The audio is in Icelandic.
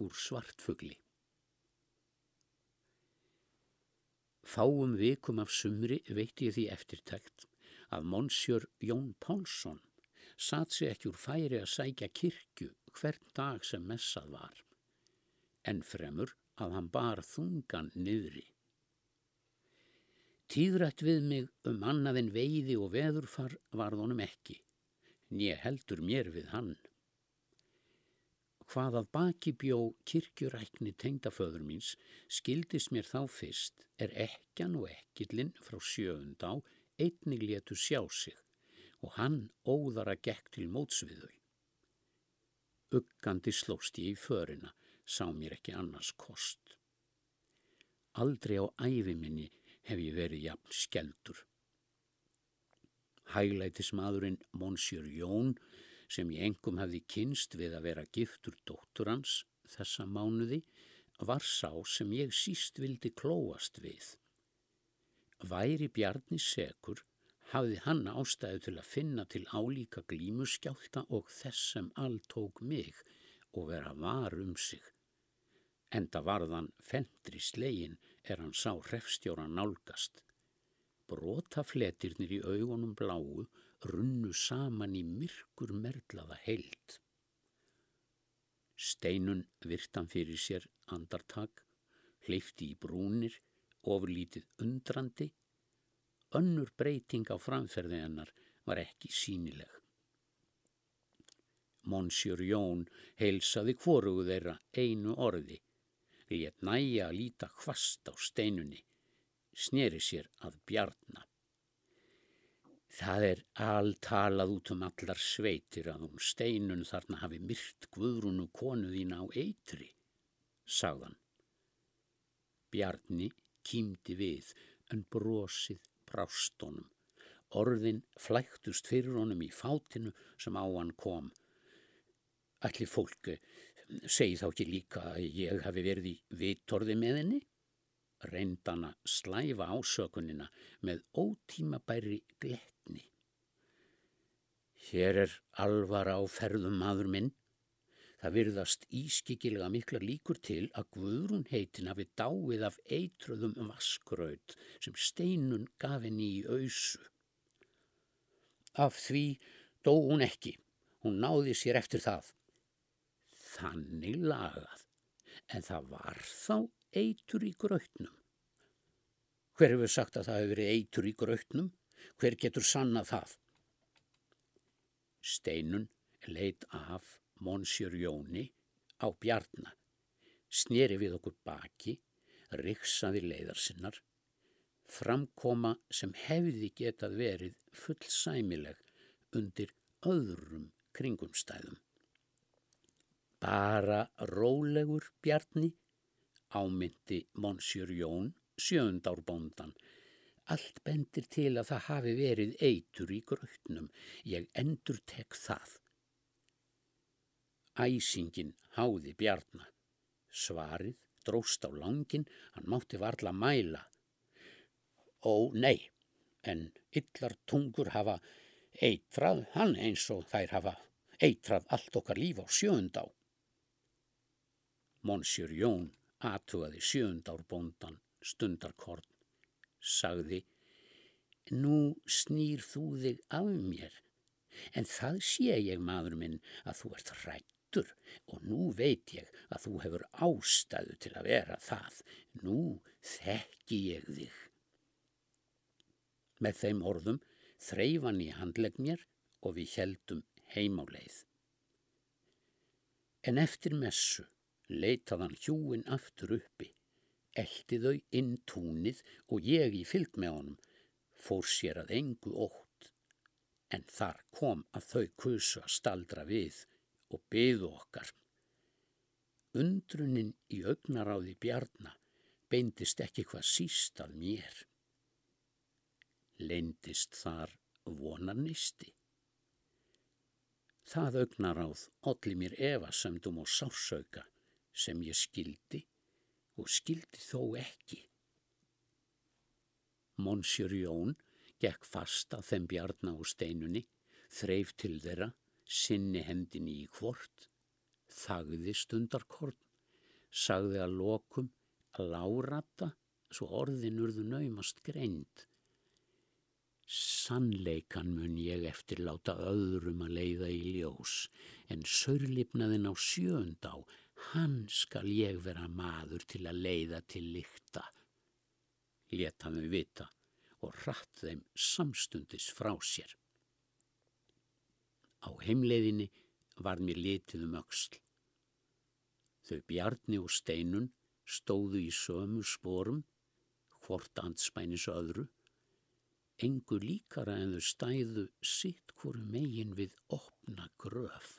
úr svartfugli. Fáum vikum af sumri veit ég því eftirtækt að Monsjör Jón Pálsson satt sig ekki úr færi að sækja kirkju hvern dag sem messað var, en fremur að hann bar þungan niðri. Tíðrætt við mig um annaðin veiði og veðurfar varð honum ekki, nýja heldur mér við hann. Hvað að baki bjó kirkjurækni tengdaföður míns skildist mér þá fyrst er ekkan og ekkillin frá sjöund á einnig létu sjá sig og hann óðara gekk til mótsviðau. Uggandi slóst ég í förina, sá mér ekki annars kost. Aldrei á æfi minni hef ég verið jafn skeldur. Hæglætis maðurinn Monsir Jón sem ég engum hefði kynst við að vera giftur dóttur hans þessa mánuði var sá sem ég síst vildi klóast við. Væri Bjarni sekur hafði hann ástæðu til að finna til álíka glímuskjálta og þess sem all tók mig og vera var um sig. Enda varðan fendri slegin er hann sá hrefstjóra nálgast. Brotafletirnir í augunum bláu runnu saman í myrkur merlaða heilt. Steinun virtan fyrir sér andartak, hleyfti í brúnir ofurlítið undrandi, önnur breyting á framferði hennar var ekki sínileg. Monsiur Jón heilsaði hvorugu þeirra einu orði, létt næja að líta hvast á steinunni, sneri sér að bjarna. Það er alltalað út um allar sveitir að hún steinun þarna hafi myrt guðrunu konu þína á eitri, sagðan. Bjarni kýmdi við en brosið brást honum. Orðin flæktust fyrir honum í fátinu sem á hann kom. Allir fólk segi þá ekki líka að ég hafi verið í vitorði með henni? Reyndana slæfa ásökunina með ótíma bæri gletni. Hér er alvara á ferðum maður minn Það virðast ískikilega mikla líkur til að Guðrún heitin hafi dáið af eitruðum vaskraut sem steinun gaf henni í auðsu. Af því dó hún ekki, hún náði sér eftir það. Þannig lagað, en það var þá eitur í grautnum. Hver hefur sagt að það hefur verið eitur í grautnum? Hver getur sannað það? Steinun leitt af Monsir Jóni á Bjarnar, sneri við okkur baki, riksaði leiðarsinnar, framkoma sem hefði getað verið fullsæmileg undir öðrum kringumstæðum. Bara rólegur Bjarni ámyndi Monsir Jón sjöndárbóndan. Allt bendir til að það hafi verið eitur í grötnum. Ég endur tek það. Æsingin háði bjarna. Svarið dróst á langin, hann mátti varla mæla. Ó nei, en yllar tungur hafa eitrað hann eins og þær hafa eitrað allt okkar líf á sjöundá. Monsir Jón aðtugaði sjöundárbóndan stundarkorn, sagði Nú snýr þú þig af mér, en það sé ég maður minn að þú ert rætt aftur og nú veit ég að þú hefur ástæðu til að vera það. Nú þekki ég þig. Með þeim orðum þreifan í handlegg mér og við heldum heim á leið. En eftir messu leitaðan hjúin aftur uppi, eldi þau inn túnið og ég í fylg með honum fór sér að engu ótt, en þar kom að þau kusu að staldra við og byðu okkar. Undrunin í augnaráði bjarna beindist ekki hvað síst að mér. Leindist þar vonarnisti. Það augnaráð olli mér evasemdum og sársauka sem ég skildi og skildi þó ekki. Monsir Jón gekk fast að þeim bjarna á steinunni, þreif til þeirra sinni hendinni í hvort, þagði stundarkorn, sagði að lokum að láratta svo orðin urðu naumast greind. Sannleikan mun ég eftir láta öðrum að leiða í ljós, en sörlipnaðin á sjönd á, hann skal ég vera maður til að leiða til lykta. Leta þau vita og hratt þeim samstundis frá sér. Á heimleiðinni var mér litið um öxl. Þau bjarni og steinun stóðu í sömu sporum, hvort anspænis öðru, engu líkara en þau stæðu sitt hverju megin við opna gröf.